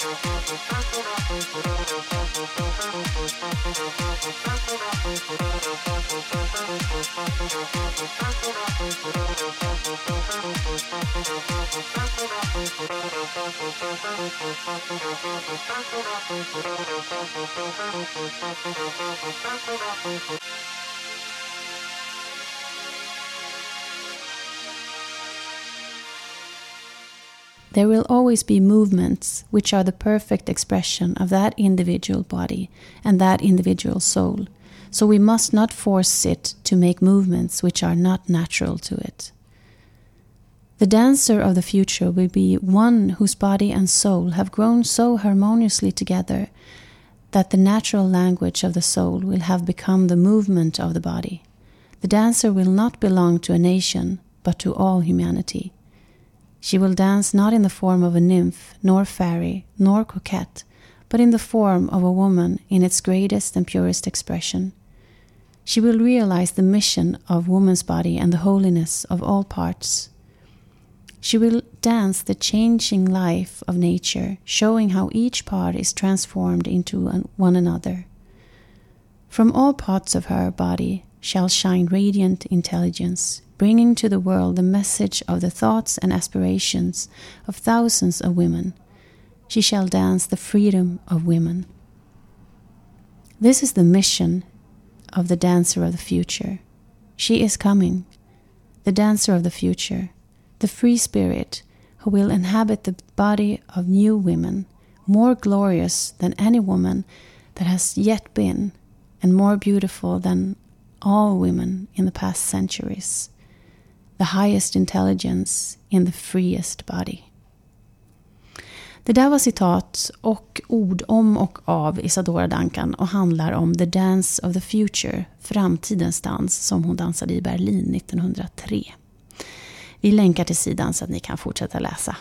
スタートラフトで得たと、スタートラフトで得たと、スタートラフトで得たと、スタートラフトで得たと、スタートラフトで得たと、スタートラフトで得たと、スタートラフトで得たと、スタートラフトで得たと、スタートラフトで得たと、スタートラフトで得たと。There will always be movements which are the perfect expression of that individual body and that individual soul, so we must not force it to make movements which are not natural to it. The dancer of the future will be one whose body and soul have grown so harmoniously together that the natural language of the soul will have become the movement of the body. The dancer will not belong to a nation, but to all humanity. She will dance not in the form of a nymph, nor fairy, nor coquette, but in the form of a woman in its greatest and purest expression. She will realize the mission of woman's body and the holiness of all parts. She will dance the changing life of nature, showing how each part is transformed into one another. From all parts of her body shall shine radiant intelligence, bringing to the world the message of the thoughts and aspirations of thousands of women. She shall dance the freedom of women. This is the mission of the dancer of the future. She is coming, the dancer of the future, the free spirit who will inhabit the body of new women, more glorious than any woman that has yet been, and more beautiful than all women in the past centuries the highest intelligence in the freest body. Det där var citat och ord om och av Isadora Duncan och handlar om The Dance of the Future, framtidens dans som hon dansade i Berlin 1903. Vi länkar till sidan så att ni kan fortsätta läsa.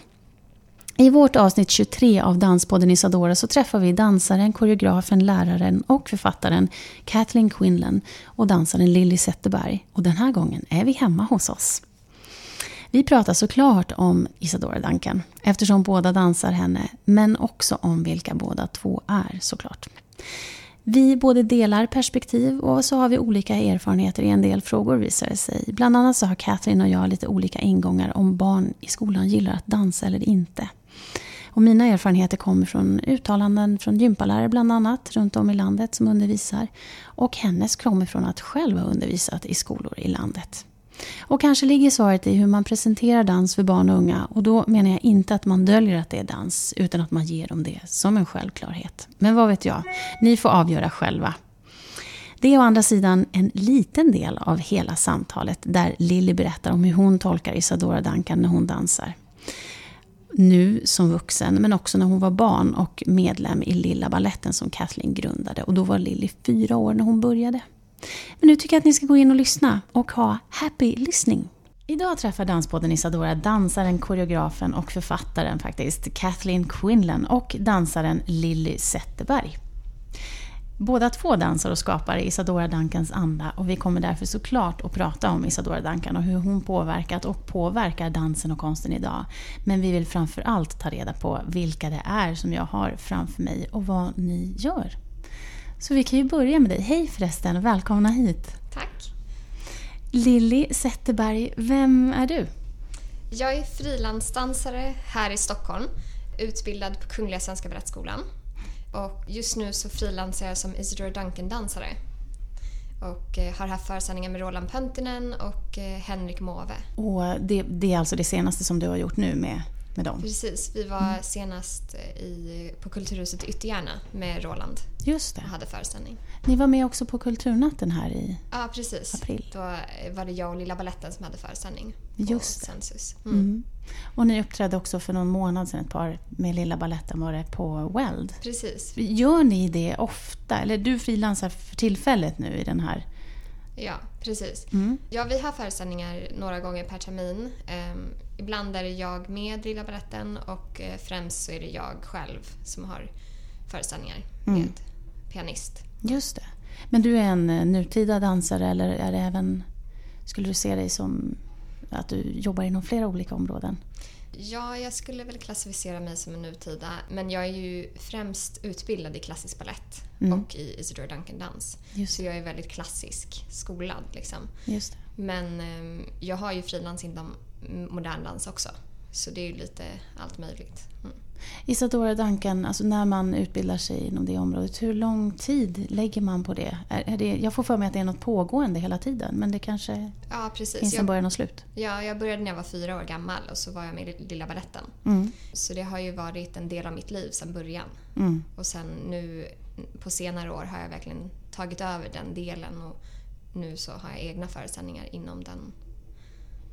I vårt avsnitt 23 av Danspodden Isadora så träffar vi dansaren, koreografen, läraren och författaren Kathleen Quinlan och dansaren Lilly Zetterberg. Och den här gången är vi hemma hos oss. Vi pratar såklart om Isadora Duncan eftersom båda dansar henne, men också om vilka båda två är såklart. Vi både delar perspektiv och så har vi olika erfarenheter i en del frågor visar det sig. Bland annat så har Katherine och jag lite olika ingångar om barn i skolan gillar att dansa eller inte. Och mina erfarenheter kommer från uttalanden från gympalärare bland annat runt om i landet som undervisar. Och hennes kommer från att själv ha undervisat i skolor i landet. Och kanske ligger svaret i hur man presenterar dans för barn och unga. Och då menar jag inte att man döljer att det är dans, utan att man ger dem det som en självklarhet. Men vad vet jag, ni får avgöra själva. Det är å andra sidan en liten del av hela samtalet där Lilly berättar om hur hon tolkar Isadora Duncan när hon dansar. Nu som vuxen, men också när hon var barn och medlem i Lilla balletten som Kathleen grundade. Och då var Lilly fyra år när hon började. Men nu tycker jag att ni ska gå in och lyssna och ha happy listening. Idag träffar Danspodden Isadora dansaren, koreografen och författaren faktiskt, Kathleen Quinlan och dansaren Lilly Zetterberg. Båda två dansar och skapar i Isadora Duncans anda och vi kommer därför såklart att prata om Isadora Duncan och hur hon påverkat och påverkar dansen och konsten idag. Men vi vill framför allt ta reda på vilka det är som jag har framför mig och vad ni gör. Så vi kan ju börja med dig. Hej förresten välkomna hit. Tack. Lilly Zetterberg, vem är du? Jag är frilansdansare här i Stockholm, utbildad på Kungliga Svenska Balettskolan. Och just nu så frilansar jag som Isidora Duncan-dansare. Och eh, har haft föreställningar med Roland Pöntinen och eh, Henrik Måwe. Och det, det, är alltså det senaste som du har gjort nu med med dem. Precis, vi var mm. senast eh, i, på Kulturhuset i Ytterjärna med Roland. Just det. Och hade föreställning. Ni var med också på Kulturnatten här i ja, precis. april. Då var det jag och Lilla Balletten som hade föreställning Just Sensus. Mm. Mm. Och ni uppträdde också för någon månad sedan ett par med Lilla Balletten var det på Weld. Precis. Gör ni det ofta? Eller du frilansar för tillfället nu i den här Ja, precis. Mm. Ja, vi har föreställningar några gånger per termin. Ibland är det jag med Lilla Baletten och uh, främst så är det jag själv som har föreställningar mm. med pianist. Just det. Men du är en uh, nutida dansare eller är det även, skulle du se dig som att du jobbar inom flera olika områden? Ja, jag skulle väl klassificera mig som en nutida, men jag är ju främst utbildad i klassisk ballett Mm. och i Isidore Duncan-dans. Just Så jag är väldigt klassisk skolad. Liksom. Men eh, jag har ju frilans inom modern dans också. Så det är ju lite allt möjligt. Mm. Isadora Duncan, alltså när man utbildar sig inom det området, hur lång tid lägger man på det? Är, är det jag får för mig att det är något pågående hela tiden, men det kanske Ja, precis. finns en början och slut. ja, jag började när jag var fyra år gammal och så var jag med i Lilla Baletten. Mm. Så det har ju varit en del av mitt liv sedan början. Mm. Och sen nu på senare år har jag verkligen tagit över den delen och nu så har jag egna föreställningar inom den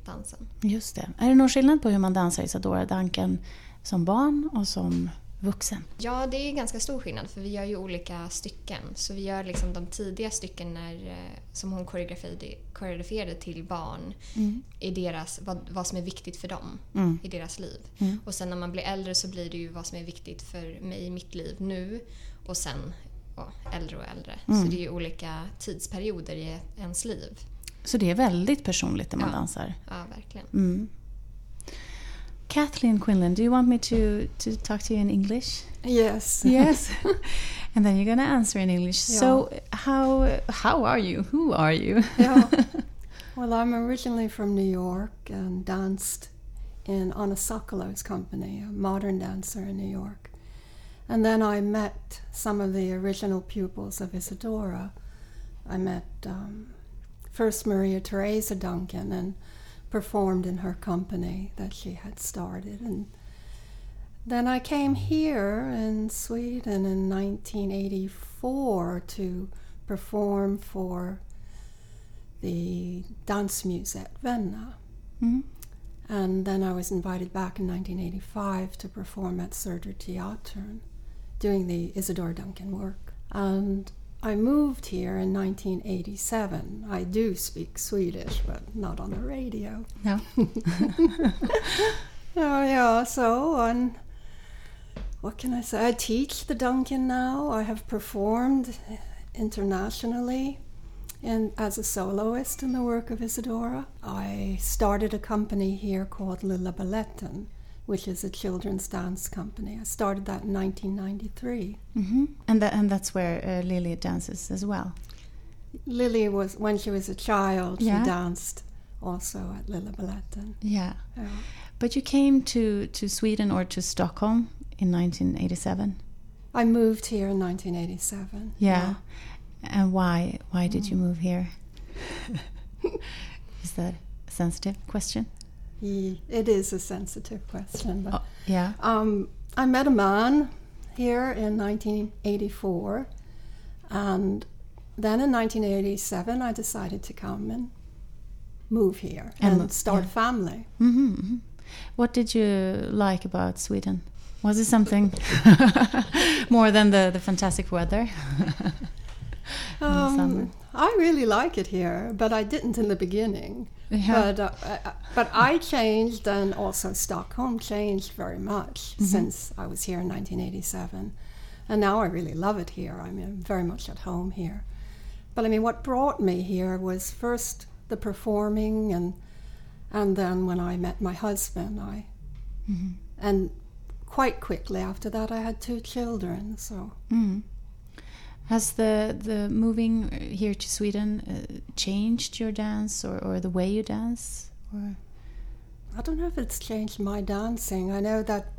dansen. Just det. Är det någon skillnad på hur man dansar Isadora Duncan som barn och som vuxen? Ja, det är ganska stor skillnad för vi gör ju olika stycken. Så vi gör liksom de tidiga stycken när, eh, som hon koreograferade, koreograferade till barn Mm. i deras, vad, vad som är viktigt för dem Mm. i deras liv. Mm. Och sen när man blir äldre så blir det ju vad som är viktigt för mig i mitt liv nu och sen ja, äldre och äldre. Mm. Så det är ju olika tidsperioder i ens liv. Så det är väldigt personligt när man Ja. dansar. Ja, verkligen. Mm. Kathleen Quinlan, do you want me to, to talk to you in English? Yes. Yes. and then you're going to answer in English. Yeah. So, how how are you? Who are you? yeah. Well, I'm originally from New York and danced in Anna Sokolow's company, a modern dancer in New York. And then I met some of the original pupils of Isadora. I met um, first Maria Teresa Duncan and performed in her company that she had started. And then I came here in Sweden in 1984 to perform for the Dansmuseets Vänner. Mm. And then I was invited back in 1985 to perform at Söderteatern, doing the Isadora Duncan work. And I moved here in 1987. I do speak Swedish, but not on the radio. No. Oh yeah, so and what can I say? I teach the Duncan now. I have performed internationally and as a soloist in the work of Isadora. I started a company here called Lilla Balletten, which is a children's dance company. I started that in 1993. hmm And that, and that's where uh, Lily dances as well. Lily was when she was a child. Yeah. She danced also at Lilla Balletten. Yeah. Yeah. But you came to, to Sweden or to Stockholm in 1987. I moved here in 1987. Yeah. And why why did you move here? Is that a sensitive question? It is a sensitive question, but Oh, yeah. um, I met a man here in 1984, and then in 1987 I decided to come and move here And and, start yeah. a family. hmm hmm What did you like about Sweden? Was it something more than the, the fantastic weather? In the summer. Um, I really like it here, but I didn't in the beginning. Yeah. But uh, but I changed, and also Stockholm changed very much Mm-hmm. since I was here in 1987, and now I really love it here. I mean, I'm very much at home here. But I mean, what brought me here was first the performing, and and then when I met my husband, I Mm-hmm. and quite quickly after that, I had two children. So Mm. Has the the moving here to Sweden uh, changed your dance or, or the way you dance? Or I don't know if it's changed my dancing. I know that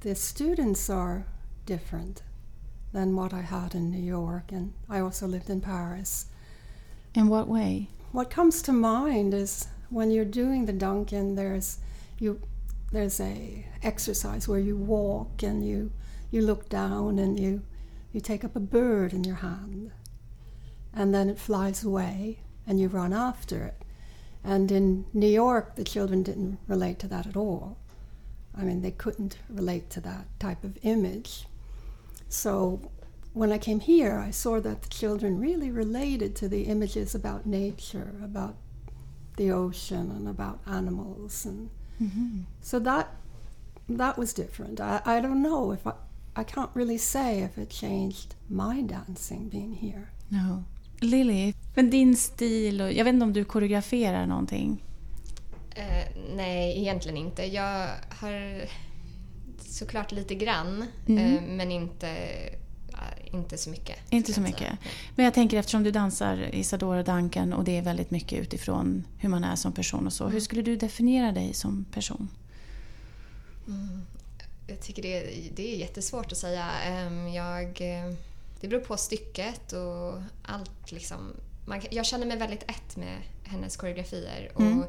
the students are different than what I had in New York, and I also lived in Paris. in what way? What comes to mind is when you're doing the Duncan, there's you there's a exercise where you walk and you you look down and you you take up a bird in your hand, and then it flies away and you run after it. And in New York, the children didn't relate to that at all. I mean, they couldn't relate to that type of image. So when I came here, I saw that the children really related to the images about nature, about the ocean, and about animals, and Mm-hmm. so that that was different. I, I don't know if I I can't really say if it changed my dancing being here. No. Lily, men din stil och jag vet inte om du koreograferar någonting? Eh, Nej, egentligen inte. Jag har såklart lite grann, Mm. eh, men inte, ja, inte så mycket. Inte så mycket. säga. Men jag tänker eftersom du dansar Isadora Duncan och det är väldigt mycket utifrån hur man är som person och så. Hur skulle du definiera dig som person? Jag tycker det är, det är jättesvårt att säga. Ehm, Jag, eh, det beror på stycket och allt. Liksom. Man, jag känner mig väldigt ett med hennes koreografier och Mm.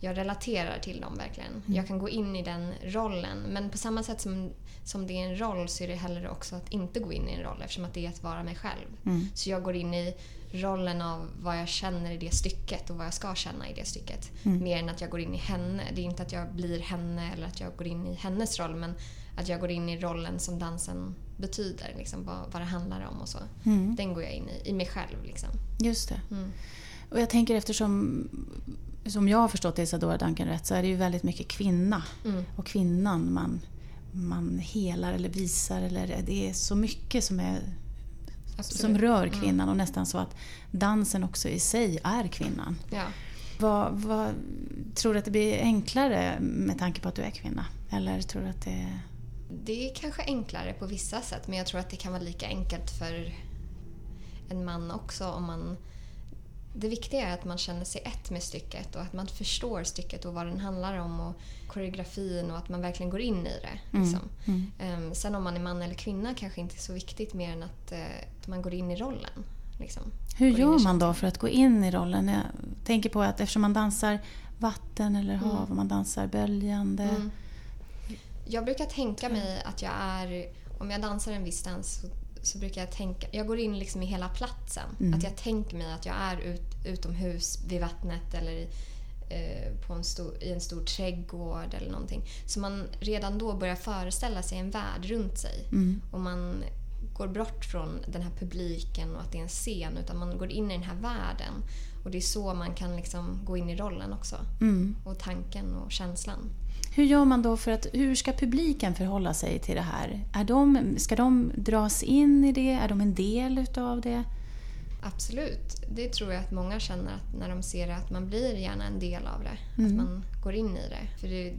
jag relaterar till dem verkligen. Jag kan gå in i den rollen. Men på samma sätt som, som det är en roll så är det heller också att inte gå in i en roll eftersom att det är att vara mig själv. Mm. Så jag går in i rollen av vad jag känner i det stycket och vad jag ska känna i det stycket. Mer än att jag går in i henne. Det är inte att jag blir henne eller att jag går in i hennes roll men att jag går in i rollen som dansen betyder. Liksom, vad, vad det handlar om och så. Mm. Den går jag in i, i mig själv. Liksom. Just det. Mm. Och jag tänker eftersom som jag har förstått Isadora Duncan rätt så är det ju väldigt mycket kvinna. Mm. Och kvinnan man, man helar eller visar. Eller det är så mycket som, är, Absolut. som rör Mm. kvinnan och nästan så att dansen också i sig är kvinnan. Ja. Vad, vad, tror du att det blir enklare med tanke på att du är kvinna? Eller tror du att det. Det är kanske enklare på vissa sätt men jag tror att det kan vara lika enkelt för en man också om man... Det viktiga är att man känner sig ett med stycket och att man förstår stycket och vad den handlar om och koreografin och att man verkligen går in i det. Liksom. Mm. Ehm, sen om man är man eller kvinna kanske inte är så viktigt mer än att, eh, att man går in i rollen. Liksom. Hur Går gör man då för att gå in i rollen? Jag tänker på att eftersom man dansar vatten eller hav och man dansar böljande. Mm. Jag brukar tänka mig att jag är... Om jag dansar en viss dans så, brukar jag tänka... Jag går in liksom i hela platsen. Mm. Att jag tänker mig att jag är ut, utomhus vid vattnet eller i, eh, på en stor, i en stor trädgård eller någonting. Så man redan då börjar föreställa sig en värld runt sig. Mm. Och man går bort från den här publiken och att det är en scen utan man går in i den här världen. Och det är så man kan liksom gå in i rollen också. Mm. Och tanken och känslan. Hur gör man då för att, hur ska publiken förhålla sig till det här? Är de, ska de dras in i det? Är de en del utav det? Absolut. Det tror jag att många känner att när de ser det, att man blir gärna en del av det. Mm. Att man går in i det. För det,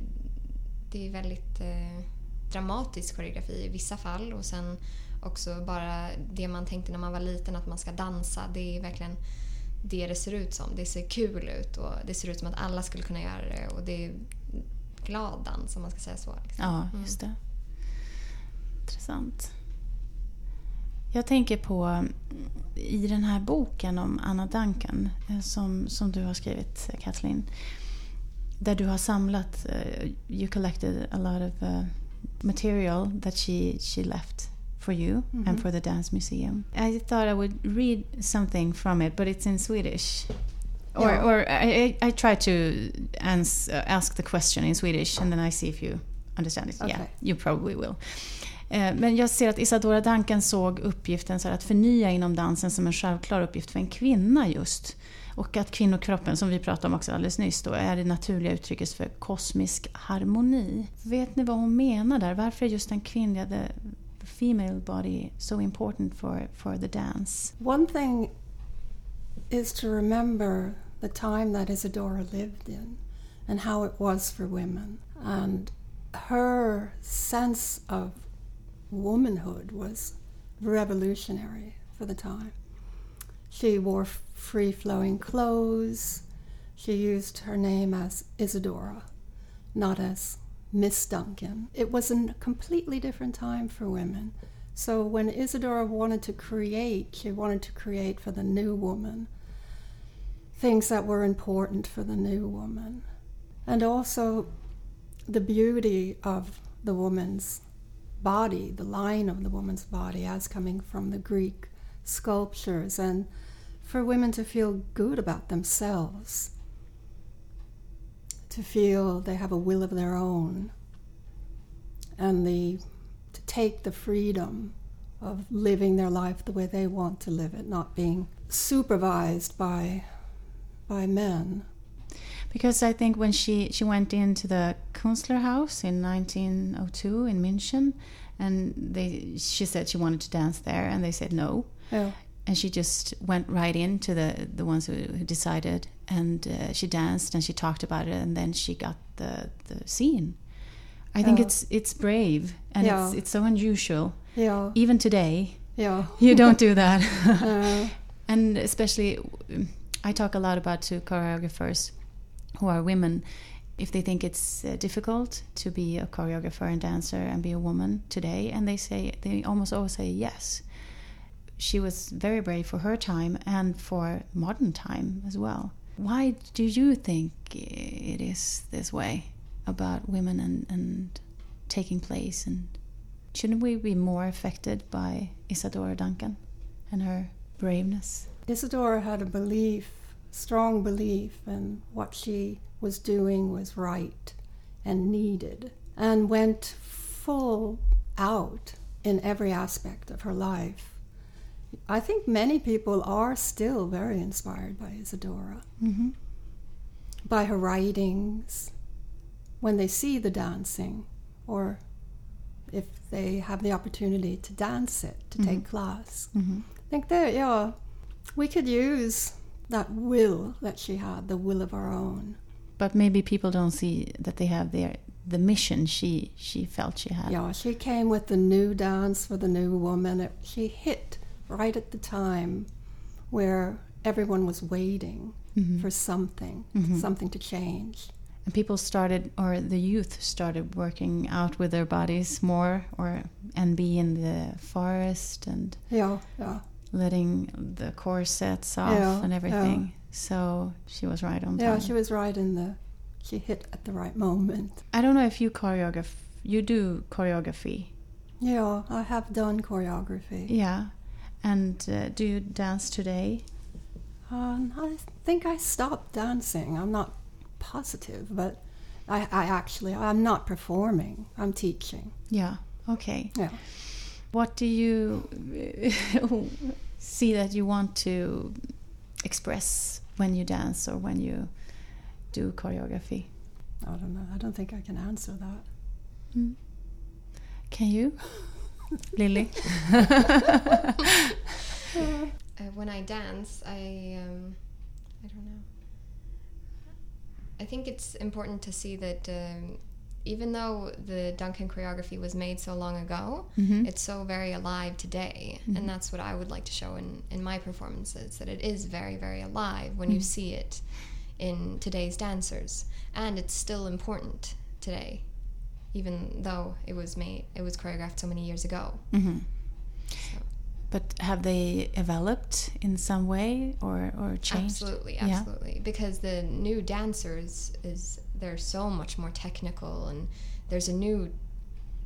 det är väldigt eh, dramatisk koreografi i vissa fall och sen också bara det man tänkte när man var liten att man ska dansa. Det är verkligen det det ser ut som. Det ser kul ut och det ser ut som att alla skulle kunna göra det och det är glad dans om man ska säga så. liksom. Ja, just det. Intressant. Jag tänker på mm, i den här boken om Anna Duncan eh, som, som du har skrivit, Kathleen. Där du har samlat, eh, you collected a lot of uh, material that she, she left for you and for the Dance Museum. I thought I would read something from it, but it's in Swedish. Or, Yeah. or I, I, try to ans- uh, ask the question in Swedish and then I see if you understand it. Yeah, Okay. you probably will. Eh, Men jag ser att Isadora Duncan såg uppgiften så här att förnya inom dansen som en självklar uppgift för en kvinna just. Och att kvinnokroppen, som vi pratade om också alldeles nyss, då, är det naturliga uttrycket för kosmisk harmoni. Vet ni vad hon menar där? Varför är just den kvinnliga, female body, so important for, for the dance? One thing is to remember the time that Isadora lived in and how it was for women. And her sense of womanhood was revolutionary for the time. She wore free flowing clothes. She used her name as Isadora, not as Miss Duncan. It was a completely different time for women. So when Isadora wanted to create, she wanted to create for the new woman things that were important for the new woman. And also the beauty of the woman's body, the line of the woman's body as coming from the Greek sculptures, and for women to feel good about themselves, to feel they have a will of their own, and the to take the freedom of living their life the way they want to live it, not being supervised by by men. Because I think when she, she went into the Kunstlerhaus in 1902 in München, and they, she said she wanted to dance there, and they said no. Yeah. And she just went right into the, the ones who, who decided, and uh, she danced and she talked about it and then she got the, the scene. I think Yeah. it's it's brave and Yeah. it's it's so unusual. Yeah, Even today, yeah. you don't do that. Uh, and especially, um, I talk a lot about to choreographers who are women. If they think it's uh, difficult to be a choreographer and dancer and be a woman today, and they say they almost always say yes. She was very brave for her time and for modern time as well. Why do you think it is this way about women and, and taking place? And shouldn't we be more affected by Isadora Duncan and her braveness? Isadora had a belief, strong belief, in what she was doing was right and needed, and went full out in every aspect of her life. I think many people are still very inspired by Isadora, Mm-hmm. by her writings, when they see the dancing, or if they have the opportunity to dance it, to take class. Mm-hmm. I think that, yeah, we could use that will that she had, the will of our own. But maybe people don't see that they have their the mission she she felt she had. Yeah, she came with the new dance for the new woman. It, she hit right at the time where everyone was waiting Mhm. for something, Mhm. something to change. And people started, or the youth started working out with their bodies more, or and be in the forest and Yeah, yeah. letting the corsets off Yeah, and everything. So she was right on Yeah, time. she was right in the, she hit at the right moment. I don't know if you choreograph. You do choreography, Yeah, I have done choreography. yeah. And uh, do you dance today? Um, I think I stopped dancing. I'm not positive, but I, I actually, I'm not performing. I'm teaching. Yeah. Okay. Yeah. What do you see that you want to express when you dance or when you do choreography? I don't know. I don't think I can answer that. Mm. Can you, Lily? Uh, when I dance, I um, I don't know. I think it's important to see that um, even though the Duncan choreography was made so long ago, Mhm. it's so very alive today, and that's what I would like to show in in my performances. That it is very very alive when you see it in today's dancers, and it's still important today, even though it was made it was choreographed so many years ago. hmm But have they developed in some way or, or changed? Absolutely, Yeah. absolutely. Because the new dancers is they're so much more technical and there's a new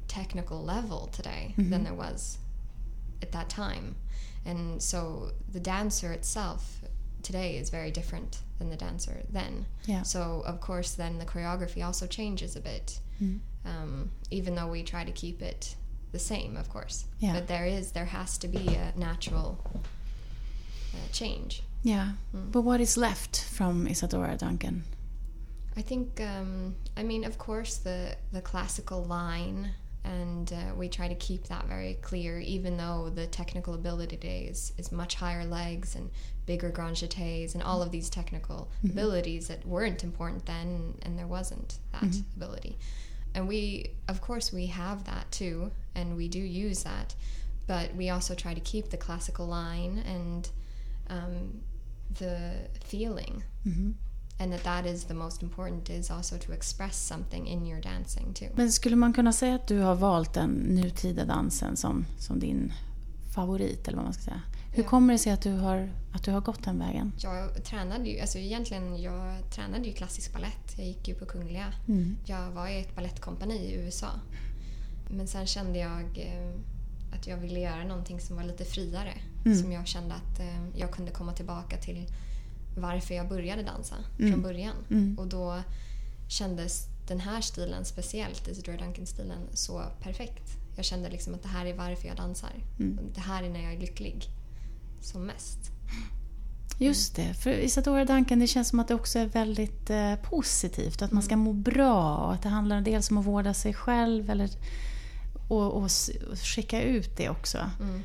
technical level today Mm-hmm. than there was at that time. And so the dancer itself today is very different than the dancer then. Yeah. So of course then the choreography also changes a bit. Mm. Um, even though we try to keep it the same, of course. Yeah. But there is there has to be a natural uh, change. Yeah. Mm. But what is left from Isadora Duncan? I think, um, I mean, of course, the the classical line, and uh, we try to keep that very clear, even though the technical ability today is, is much higher legs and bigger grand jetés and all of these technical abilities that weren't important then, and there wasn't that ability. And we, of course, we have that too, and we do use that, but we also try to keep the classical line and um, the feeling. Hmm and that that is the most important is also to express something in your dancing too. Men skulle man kunna säga att du har valt den nutida dansen som, som din favorit eller vad man ska säga? Hur kommer det sig att du har, att du har gått den vägen? jag tränade ju, alltså egentligen jag tränade ju klassisk ballett. Jag gick ju på Kungliga. Mm. Jag var i ett ballettkompani i USA. Men sen kände jag eh, att jag ville göra någonting som var lite friare. Mm. Som jag kände att eh, jag kunde komma tillbaka till varför jag började dansa Mm. från början. Mm. Och då kändes den här stilen, speciellt Isadora Duncan-stilen, så perfekt. Jag kände liksom att det här är varför jag dansar. Mm. Det här är när jag är lycklig som mest. Just det, för Isadora Duncan det känns som att det också är väldigt eh, positivt. Att man ska må bra och att det handlar dels om att vårda sig själv eller, och, och, och skicka ut det också. Mm.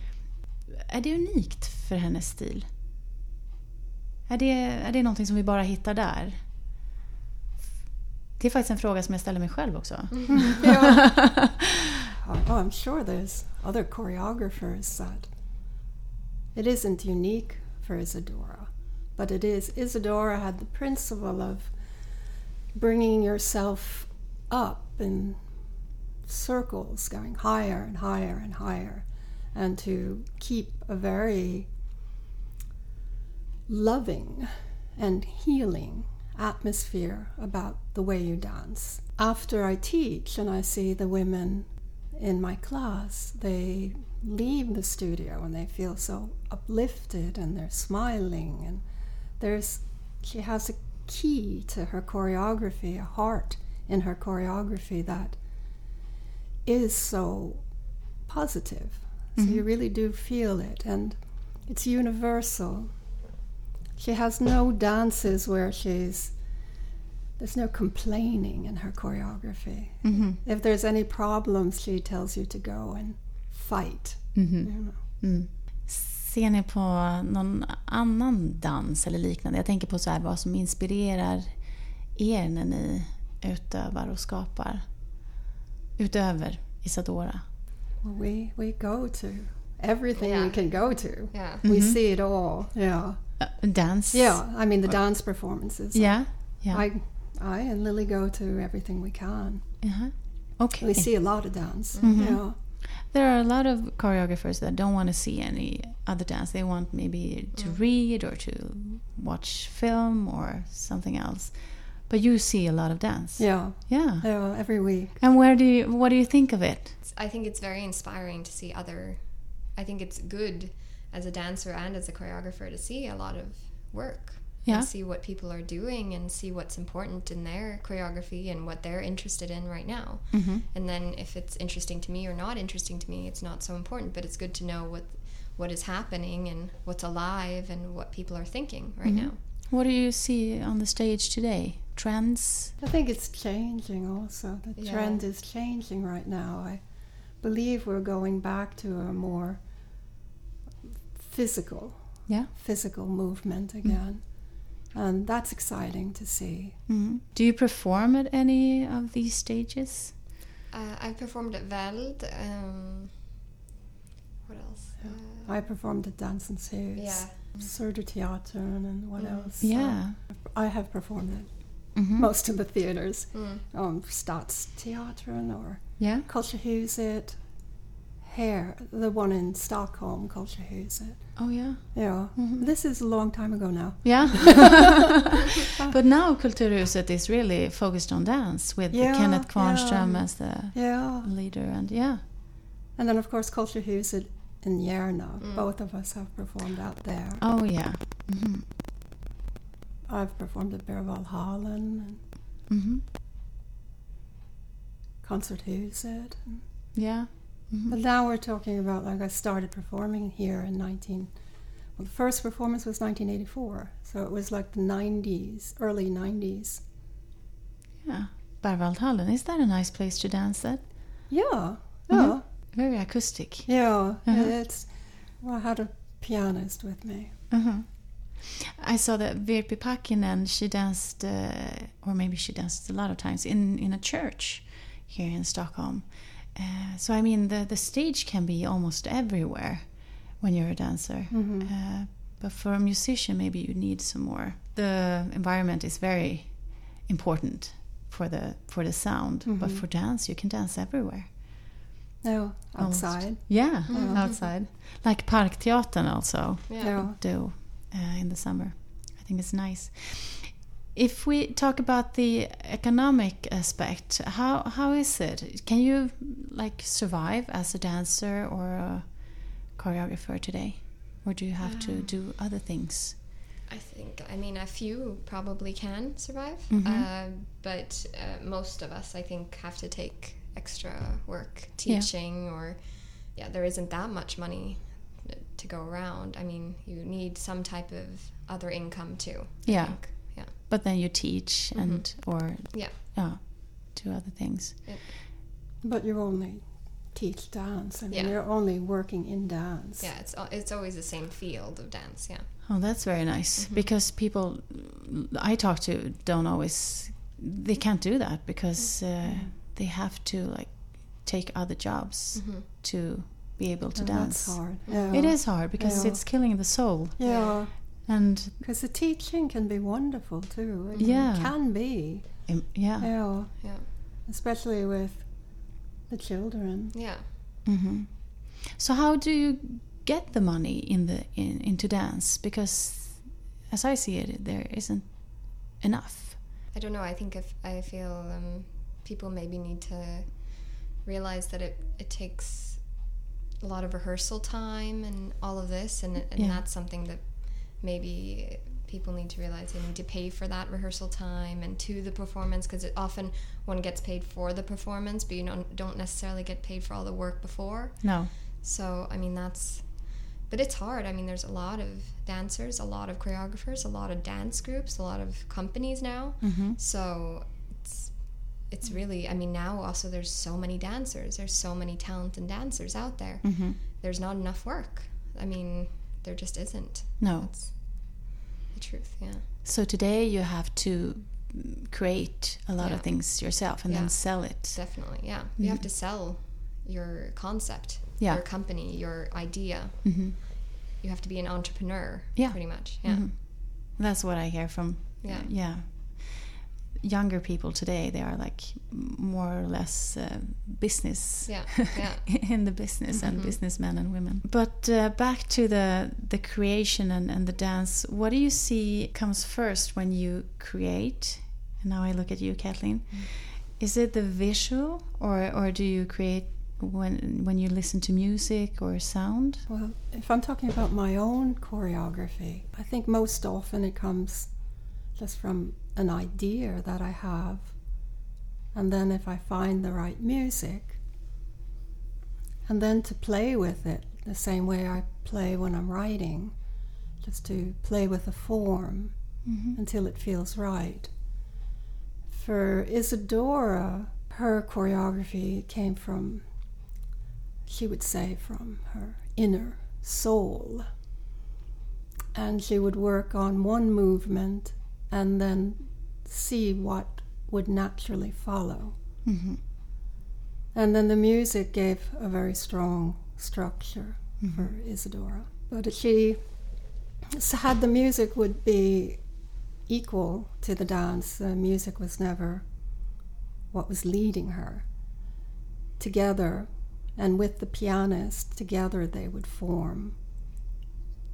Är det unikt för hennes stil? Är det, är det någonting som vi bara hittar där? Det är faktiskt en fråga som jag ställer mig själv också. Yeah. oh, I'm sure there's other choreographers that it isn't unique for Isadora, but it is. Isadora had the principle of bringing yourself up in circles, going higher and higher and higher, and to keep a very loving and healing atmosphere about the way you dance. After I teach and I see the women in my class, they leave the studio and they feel so uplifted and they're smiling and there's she has a key to her choreography, a heart in her choreography that is so positive. So you mm-hmm. really do feel it and it's universal. She has no dances where she's there's no complaining in her choreography. If there's any problems, she tells you to go and fight. You know. Mm. Ser ni på någon annan dans eller liknande? Jag tänker på så här, vad som inspirerar er när ni utövar och skapar. Utöver Isadora. Well, we we go to everything we Yeah. can go to. Yeah. We see it all. Yeah. Uh, Dance? Yeah. I mean the dance performances. Yeah? Yeah. I I and Lily go to everything we can. Uh-huh. Okay. We see a lot of dance. Mm-hmm. Yeah. There are a lot of choreographers that don't want to see any other dance. They want maybe to read or to watch film or something else. But you see a lot of dance. Yeah. Yeah. Yeah. Every week. And where do you, what do you think of it? I think it's very inspiring to see other. I think it's good as a dancer and as a choreographer to see a lot of work. Yeah. And see what people are doing and see what's important in their choreography and what they're interested in right now. Mm-hmm. And then if it's interesting to me or not interesting to me, it's not so important. But it's good to know what what is happening and what's alive and what people are thinking right now. What do you see on the stage today? Trends? I think it's changing also. The Yeah. trend is changing right now. I believe we're going back to a more physical, Yeah. physical movement again. And that's exciting to see. hmm Do you perform at any of these stages? Uh, I've performed at Weld. Um, what else? Uh, I performed at Dance Dansens Hus, yeah. Söderteatern, and what Mm. else? Yeah. I have performed at Mhm. most of the theaters. Mm. Um, Stadsteatern or Yeah. Kulturhuset. Here, the one in Stockholm, Kulturhuset. Oh, yeah. Yeah, Mhm. this is a long time ago now. Yeah. but now Kulturhuset is really focused on dance with Yeah, Kenneth Kvarnström yeah. as the Yeah, leader. And yeah. and then of course Kulturhuset in Järna. Mm. Both of us have performed out there. Oh, yeah. hmm I've performed at Berwaldhallen and hmm Konserthuset. Yeah. Mhm. But now we're talking about like I started performing here in 19. Well, the first performance was 1984, so it was like the 90s, early 90s. Yeah. Berwaldhallen, is that a nice place to dance at? Yeah, yeah, Very acoustic. yeah. Uh-huh. It's. Well, I had a pianist with me. uh I saw that Virpi Pahkinen, she danced, uh, or maybe she danced a lot of times, in, in a church here in Stockholm. Uh, so, I mean, the, the stage can be almost everywhere when you're a dancer. Mhm. Uh, but for a musician, maybe you need some more. The environment is very important for the for the sound. But Mhm. for dance, you can dance everywhere. No, Almost. outside. Yeah, Mhm. outside. Like Park Parkteatern also Yeah. Yeah. do uh, in the summer. I think it's nice. If we talk about the economic aspect, how how is it? Can you like survive as a dancer or a choreographer today, or do you have to do other things? I think, I mean, a few probably can survive, Mhm. uh, but uh, most of us, I think, have to take extra work Yeah. teaching, or yeah, there isn't that much money to go around. I mean, you need some type of other income too. I Yeah. think. Yeah, But then you teach and or yeah. yeah, do other things. But you're only teach dance. I mean, Yeah. you're only working in dance. Yeah, it's it's always the same field of dance. Yeah. Oh, that's very nice Mm-hmm. because people I talk to don't always they can't do that because uh, they have to like take other jobs Mm-hmm. to be able to And dance. That's hard. Yeah. It is hard because Yeah. it's killing the soul Yeah. And Because the teaching can be wonderful too. It Yeah. can be. um, yeah. Yeah. Yeah. Especially with the children. Yeah. hmm So how do you get the money in the in, into dance? Because as I see it, there isn't enough. I don't know. I think if I feel um, people maybe need to realize that it, it takes a lot of rehearsal time and all of this, and, and Yeah. that's something that maybe people need to realize they need to pay for that rehearsal time and to the performance because often one gets paid for the performance, but you don't, don't necessarily get paid for all the work before. No. So, I mean, that's. But it's hard. I mean, there's a lot of dancers, a lot of choreographers, a lot of dance groups, a lot of companies now. hmm So it's it's really. I mean, now also there's so many dancers. There's so many talented dancers out there. hmm There's not enough work. I mean, there just isn't. No. That's the truth. Yeah. So today you have to mm, create a lot Yeah. of things yourself and Yeah. then sell it. Definitely. Yeah. You have to sell your concept, Yeah. your company, your idea. hmm You have to be an entrepreneur. Yeah. Pretty much. Yeah. Mhm. That's what I hear from Yeah. yeah younger people today. They are like more or less uh, business Yeah. Yeah. in the business and Mhm. businessmen and women. But uh, back to the the creation and, and the dance. What do you see comes first when you create? And now I look at you, Kathleen. Is it the visual, or or do you create when when you listen to music or sound? Well, if I'm talking about my own choreography, I think most often it comes just from an idea that I have. And then if I find the right music, and then to play with it the same way I play when I'm writing, just to play with the form Mm-hmm. until it feels right. For Isadora, her choreography came from, she would say, from her inner soul. And she would work on one movement and then see what would naturally follow. hmm And then the music gave a very strong structure Mm-hmm. for Isadora. But she had the music would be equal to the dance. The music was never what was leading her. Together, and with the pianist, together they would form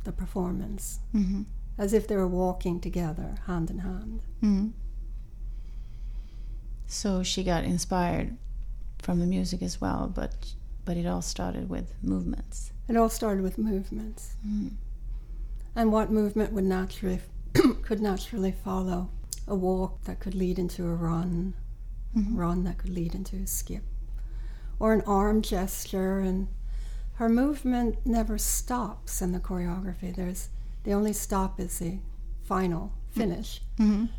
the performance hmm as if they were walking together, hand in hand. hmm So she got inspired from the music as well, but but it all started with movements. It all started with movements. Mm. And what movement would naturally could naturally follow a walk that could lead into a run, Mhm. run that could lead into a skip, or an arm gesture. And her movement never stops in the choreography. There's the only stop is the final finish. Mhm.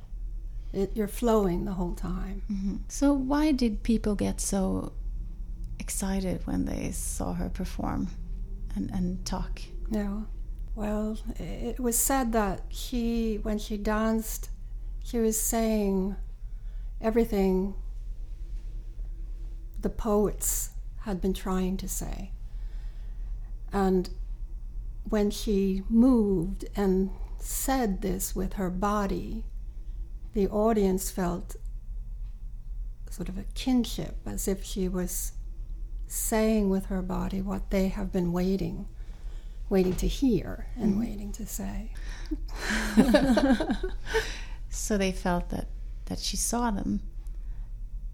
It, you're flowing the whole time. Mhm. So why did people get so excited when they saw her perform and, and talk? Yeah. Well, it was said that she, when she danced, she was saying everything the poets had been trying to say. And when she moved and said this with her body, the audience felt sort of a kinship, as if she was saying with her body what they have been waiting waiting to hear and waiting to say. So they felt that, that she saw them.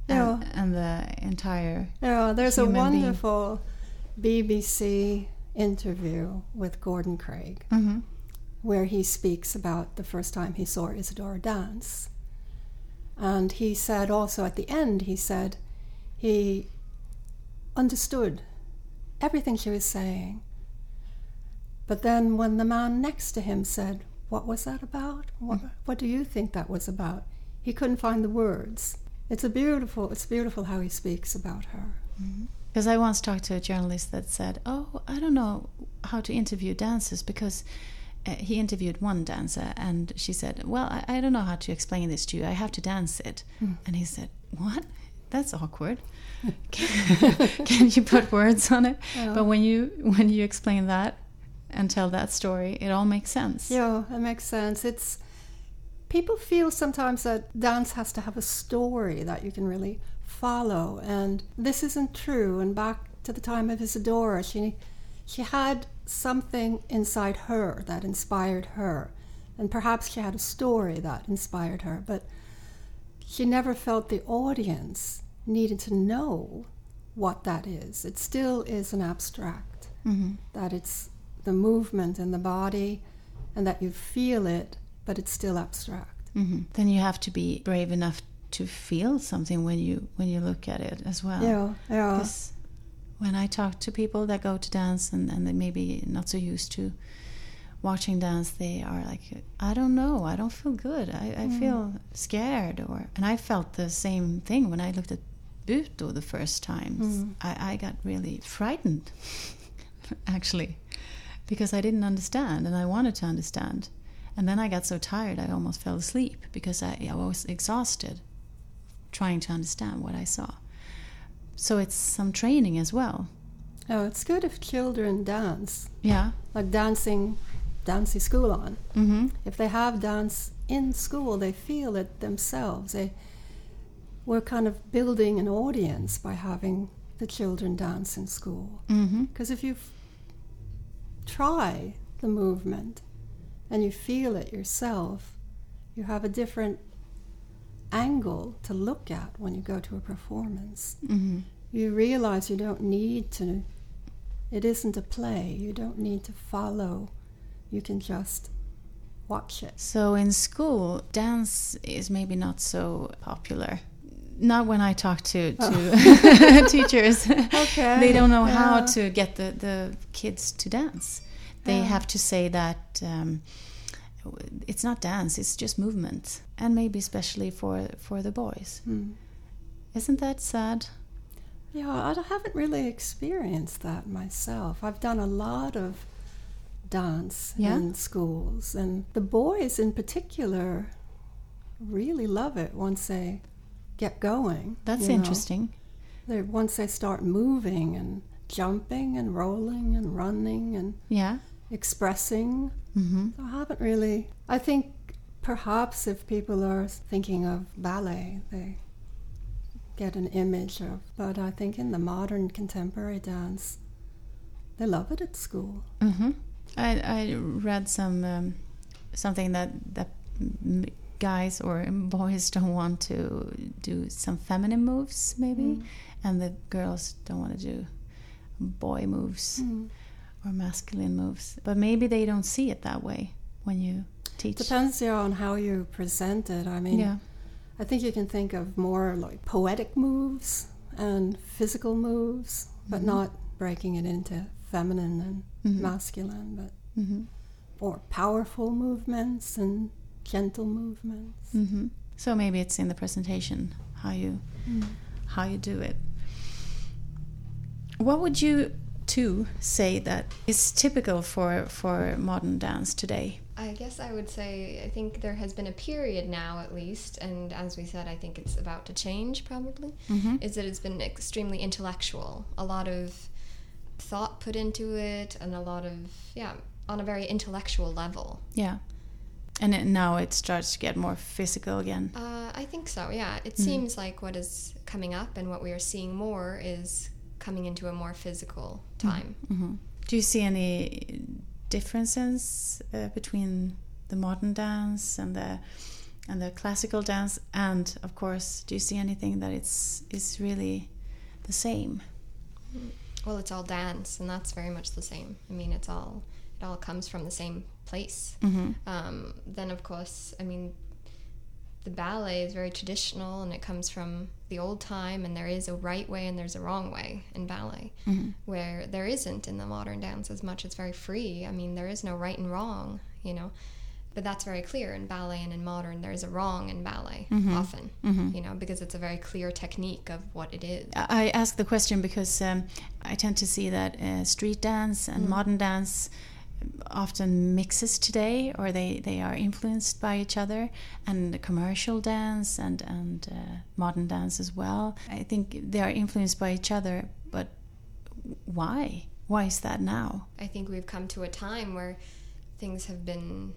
Yeah. And, and the entire. Yeah, there's a Human being. wonderful BBC interview with Gordon Craig hmm where he speaks about the first time he saw Isadora dance. And he said also at the end, he said he understood everything she was saying. But then when the man next to him said, What was that about? What, mm-hmm. what do you think that was about? He couldn't find the words. It's a beautiful, it's beautiful how he speaks about her. Mm-hmm. Because I once talked to a journalist that said, "Oh, I don't know how to interview dancers because." Uh, he interviewed one dancer and she said, Well, I, I, don't know how to explain this to you. I have to dance it. Mm. And he said, What? That's awkward. can, can you put words on it? Yeah. But when you when you explain that and tell that story, it all makes sense. Yeah, it makes sense. It's people feel sometimes that dance has to have a story that you can really follow, and this isn't true. And back to the time of Isadora, she she had something inside her that inspired her. And perhaps she had a story that inspired her, but she never felt the audience needed to know what that is. It still is an abstract, mm-hmm. that it's the movement in the body and that you feel it, but it's still abstract. Mm-hmm. Then you have to be brave enough to feel something when you when you look at it as well. Yeah, yeah when I talk to people that go to dance and, and they maybe not so used to watching dance, they are like, I don't know, I don't feel good, I, I mm. feel scared, or and I felt the same thing when I looked at Butoh the first time. Mm. I, I got really frightened, actually, because I didn't understand and I wanted to understand. And then I got so tired I almost fell asleep because I, I was exhausted trying to understand what I saw. So it's some training as well. Oh, it's good if children dance. Yeah. Like dancing, dancing school on. Mm-hmm. If they have dance in school, they feel it themselves. They, we're kind of building an audience by having the children dance in school. Because mm-hmm. if you try the movement and you feel it yourself, you have a different angle to look at when you go to a performance. Mm-hmm. You realize you don't need to, it isn't a play, you don't need to follow, you can just watch it. So in school, dance is maybe not so popular. Not when I talk to, to oh. teachers. Okay. they don't know yeah. how to get the, the kids to dance. They yeah. have to say that. Um, it's not dance it's just movement and maybe especially for for the boys mm. isn't that sad yeah i haven't really experienced that myself i've done a lot of dance yeah? in schools and the boys in particular really love it once they get going that's interesting they once they start moving and jumping and rolling and running and yeah expressing. Mm-hmm. I haven't really. I think perhaps if people are thinking of ballet, they get an image of. But I think in the modern contemporary dance, they love it at school. Mm-hmm. I, I read some um, something that that guys or boys don't want to do some feminine moves maybe, mm. and the girls don't want to do boy moves. Mm or masculine moves. But maybe they don't see it that way when you teach. Depends yeah, on how you present it. I mean, yeah. I think you can think of more like poetic moves and physical moves, but mm-hmm. not breaking it into feminine and mm-hmm. masculine, but mm-hmm. or powerful movements and gentle movements. Mm-hmm. So maybe it's in the presentation how you mm. how you do it. What would you to say that is typical for for modern dance today? I guess I would say I think there has been a period now at least, and as we said, I think it's about to change probably. Mm-hmm. Is that it's been extremely intellectual, a lot of thought put into it, and a lot of yeah, on a very intellectual level. Yeah. And it, now it starts to get more physical again. Uh, I think so. Yeah, it mm. seems like what is coming up and what we are seeing more is coming into a more physical time. Mm-hmm. Do you see any differences uh, between the modern dance and the and the classical dance? And of course, do you see anything that it's is really the same? Well, it's all dance, and that's very much the same. I mean, it's all it all comes from the same place. Mm-hmm. Um, then, of course, I mean, the ballet is very traditional and it comes from the old time and there is a right way and there's a wrong way in ballet mm-hmm. where there isn't in the modern dance as much it's very free i mean there is no right and wrong you know But that's very clear in ballet and in modern. There's a wrong in ballet Mm-hmm. often, you know, because it's a very clear technique of what it is. I ask the question because um, I tend to see that uh, street dance and modern dance often mixes today, or they, they are influenced by each other, and commercial dance and and uh, modern dance as well. I think they are influenced by each other, but why? Why is that now? I think we've come to a time where things have been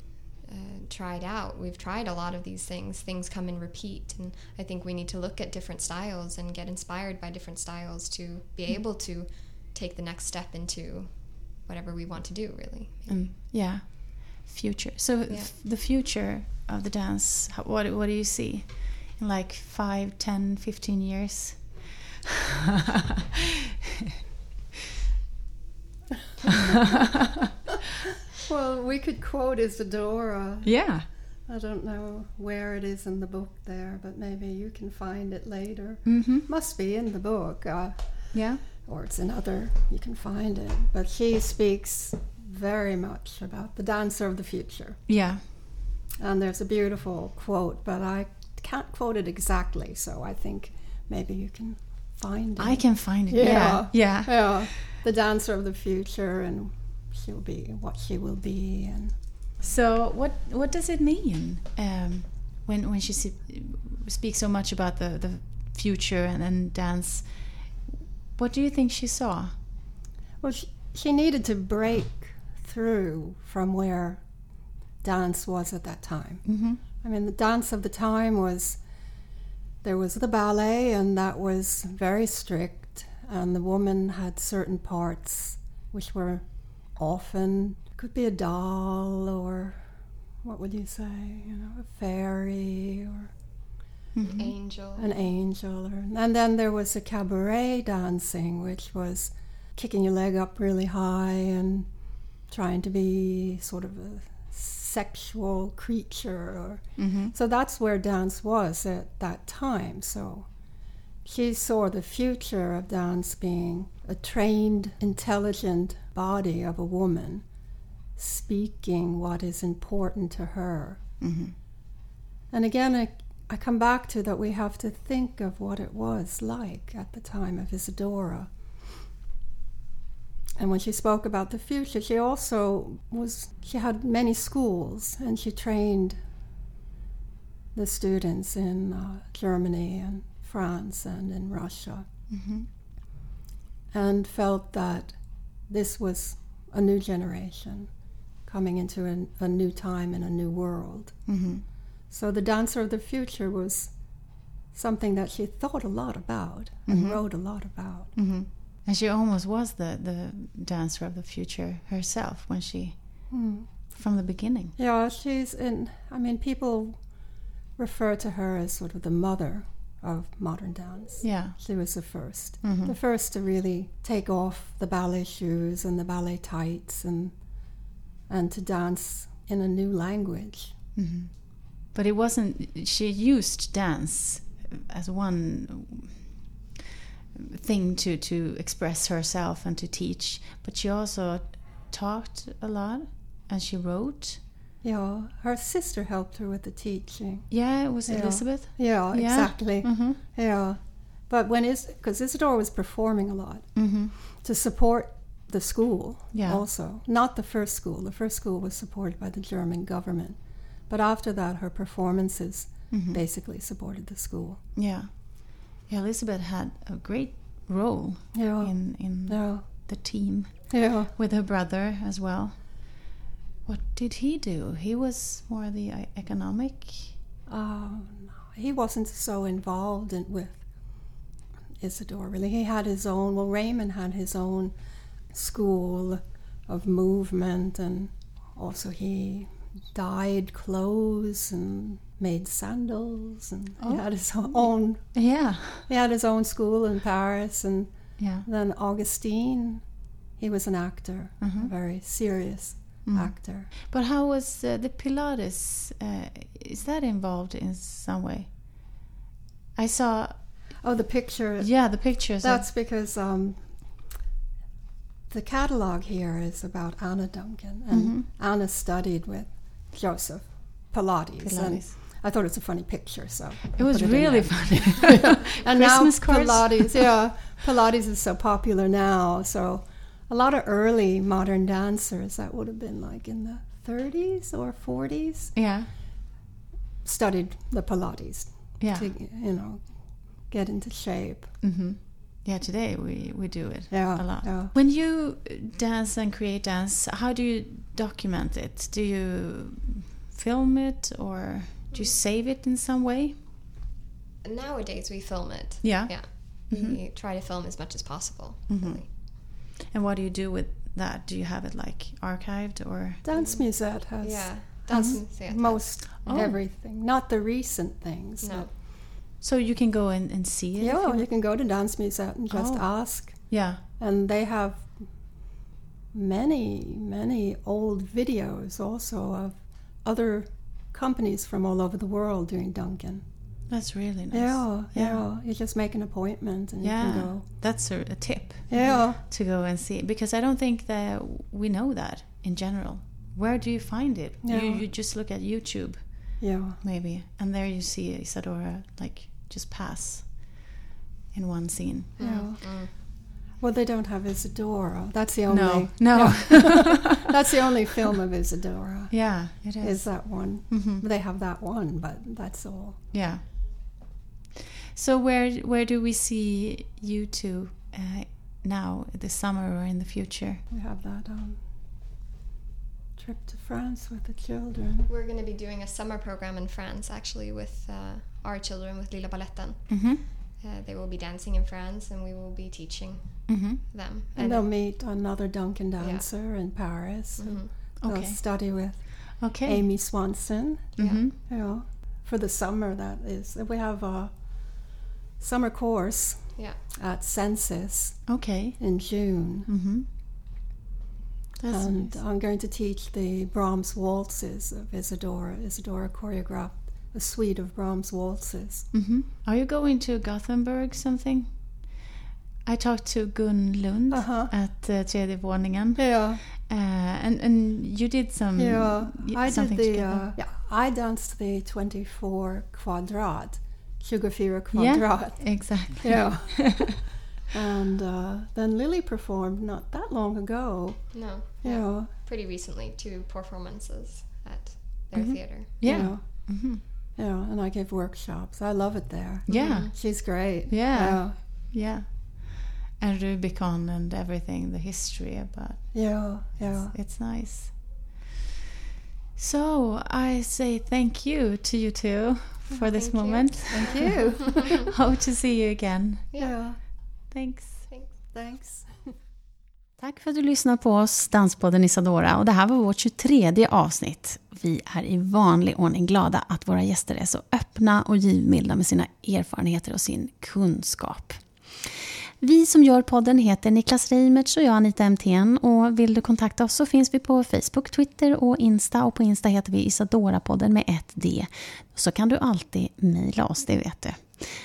uh, tried out. We've tried a lot of these things. Things come and repeat, and I think we need to look at different styles and get inspired by different styles to be able to take the next step into whatever we want to do. Really, Um, yeah, future. So Yeah. the future of the dance. What what do you see in like five, ten, fifteen years? Well, we could quote Isadora. yeah. I don't know where it is in the book there, but maybe you can find it later. Mm-hmm. Must be in the book, uh, Yeah. Or it's another, you can find it. But she speaks very much about the dancer of the future. Yeah. And there's a beautiful quote, but I can't quote it exactly, so I think maybe you can find it. I can find it. Yeah. Yeah. Yeah. Yeah, the dancer of the future, and she'll be what she will be, and So what what does it mean um, when when she speaks so much about the the future and, and dance? What do you think she saw? well, she, she needed to break through from where dance was at that time. Mm-hmm. I mean, the dance of the time was there was the ballet, and that was very strict, and the woman had certain parts which were often could be a doll or what would you say, you know, a fairy or angel. an angel, or, and then there was a cabaret dancing, which was kicking your leg up really high and trying to be sort of a sexual creature or Mm-hmm. so that's where dance was at that time. So she saw the future of dance being a trained, intelligent body of a woman speaking what is important to her. Mm-hmm. And again, I, come back to that we have to think of what it was like at the time of Isadora. And when she spoke about the future, she also was, she had many schools and she trained the students in uh, Germany and France and in Russia Mm-hmm. and felt that this was a new generation coming into an, a new time in a new world. Mm-hmm. So the dancer of the future was something that she thought a lot about and Mhm. wrote a lot about. Mm-hmm. And she almost was the the dancer of the future herself when she from the beginning. Yeah, she's in. I mean, people refer to her as sort of the mother of modern dance. Yeah. She was the 1st Mhm. the first to really take off the ballet shoes and the ballet tights and and to dance in a new language. But it wasn't. She used dance as one thing to to express herself and to teach. But she also talked a lot, and she wrote. Yeah, her sister helped her with the teaching. Yeah, it was Yeah. Elizabeth. Yeah, Yeah. exactly. Mm-hmm. Yeah, but when is because Isadora was performing a lot Mm-hmm. to support the school Yeah. also. Not the first school. The first school was supported by the German government, but after that, her performances Mhm. basically supported the school. Yeah. yeah. Elizabeth had a great role Yeah, in in yeah, the team yeah. with her brother as well. What did he do? He was more the uh, economic. Oh, no. He wasn't so involved in, with Isadora, really. He had his own, well, Raymond had his own school of movement, and also he dyed clothes and made sandals, and Oh. he had his own, Yeah. he had his own school in Paris, and Yeah. then Augustine, he was an actor, Mhm. a very serious Mm. actor. But how was uh, the Pilates? Uh, is that involved in some way? I saw, Oh, the picture yeah, the pictures. of- That's because um, the catalog here is about Anna Duncan, and Mhm. Anna studied with Joseph Pilates. And Pilates. I thought it was a funny picture, so It was really funny. and Christmas now. Pilates, yeah, Pilates is so popular now. So a lot of early modern dancers that would have been like in the 30s or 40s yeah, studied the Pilates yeah, to you know get into shape. hmm yeah. Today we we do it Yeah, a lot. yeah. When you dance and create dance, how do you document it? Do you film it or do you save it in some way? Nowadays we film it. Yeah. Yeah. Mhm. We try to film as much as possible. Mhm. really. And what do you do with that? Do you have it like archived or? Dansmuseet has Yeah. Dance has museet. most Oh. everything, not the recent things. No. So you can go in and see it. yeah, you- you can go to Dansmuseet and just Oh. ask, yeah. and they have many, many old videos also of other companies from all over the world doing Duncan. That's really nice. Yeah, Yeah. yeah, You just make an appointment and you Yeah, can go. that's a, a tip Yeah, to go and see because I don't think that we know that in general. Where do you find it? You, you just look at YouTube yeah, maybe, and there you see Isadora like just pass in one scene. yeah. Mm. Well, they don't have Isadora. That's the only. No, no. That's the only film of Isadora. yeah, it is. Is that one? Mhm. They have that one, but that's all. Yeah. So where where do we see you two uh, now, this summer or in the future? We have that um, trip to France with the children. We're going to be doing a summer program in France actually with uh, our children with Lilla Balletten. Mm-hmm. Uh, they will be dancing in France and we will be teaching Mm-hmm. them. And they'll meet another Duncan Yeah. dancer in Paris. who Mhm. They'll Okay. study with Okay. Amy Swanson. Mm-hmm. Yeah, for the summer that is. We have a summer course Yeah. at Census Okay. in June. Mm-hmm. That's and nice. I'm going to teach the Brahms waltzes of Isadora. Isadora choreographed a suite of Brahms waltzes. Mm-hmm. Are you going to Gothenburg something? I talked to Gun Lund Uh-huh. at uh, tredje våningen, Yeah, uh, and and you did some yeah. y- I did the uh, yeah. I danced the 24 quadrat, 24 yeah, exactly. Yeah. and uh, then Lily performed not that long ago. No. Yeah. Pretty recently, two performances at their Mhm. theater. yeah. Yeah. Mm-hmm. Yeah, and I give workshops. I love it there. Yeah. Mm-hmm. She's great. Yeah. Yeah. And Rubicon and everything, the history about Yeah, yeah. it's nice. So I say thank you to you two oh, for this Thank you. moment. Thank you. Hope to see you again. yeah. Thanks. Thanks. Thanks. Tack för att du lyssnar på oss, Danspodden Isadora. Och det här var vårt 23 avsnitt. Vi är i vanlig ordning glada att våra gäster är så öppna och givmilda med sina erfarenheter och sin kunskap. Vi som gör podden heter Niklas Reimertz och jag Anita MTN. Och vill du kontakta oss så finns vi på Facebook, Twitter och Insta. Och på Insta heter vi Isadora-podden med ett D. Så kan du alltid mejla oss, det vet du.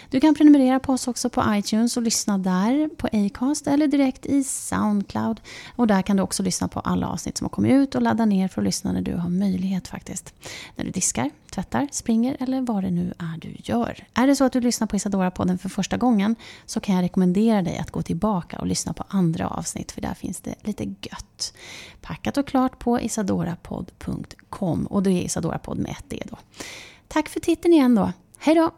Du kan prenumerera på oss också på iTunes och lyssna där, på Acast eller direkt i Soundcloud. Och där kan du också lyssna på alla avsnitt som har kommit ut och ladda ner för att lyssna när du har möjlighet faktiskt. När du diskar, tvättar, springer eller vad det nu är du gör. Är det så att du lyssnar på Isadora-podden för första gången så kan jag rekommendera dig att gå tillbaka och lyssna på andra avsnitt för där finns det lite gött. Packat och klart på isadorapodd.com och det är Isadora-podd med ett D då. Tack för titeln igen då. Hej då!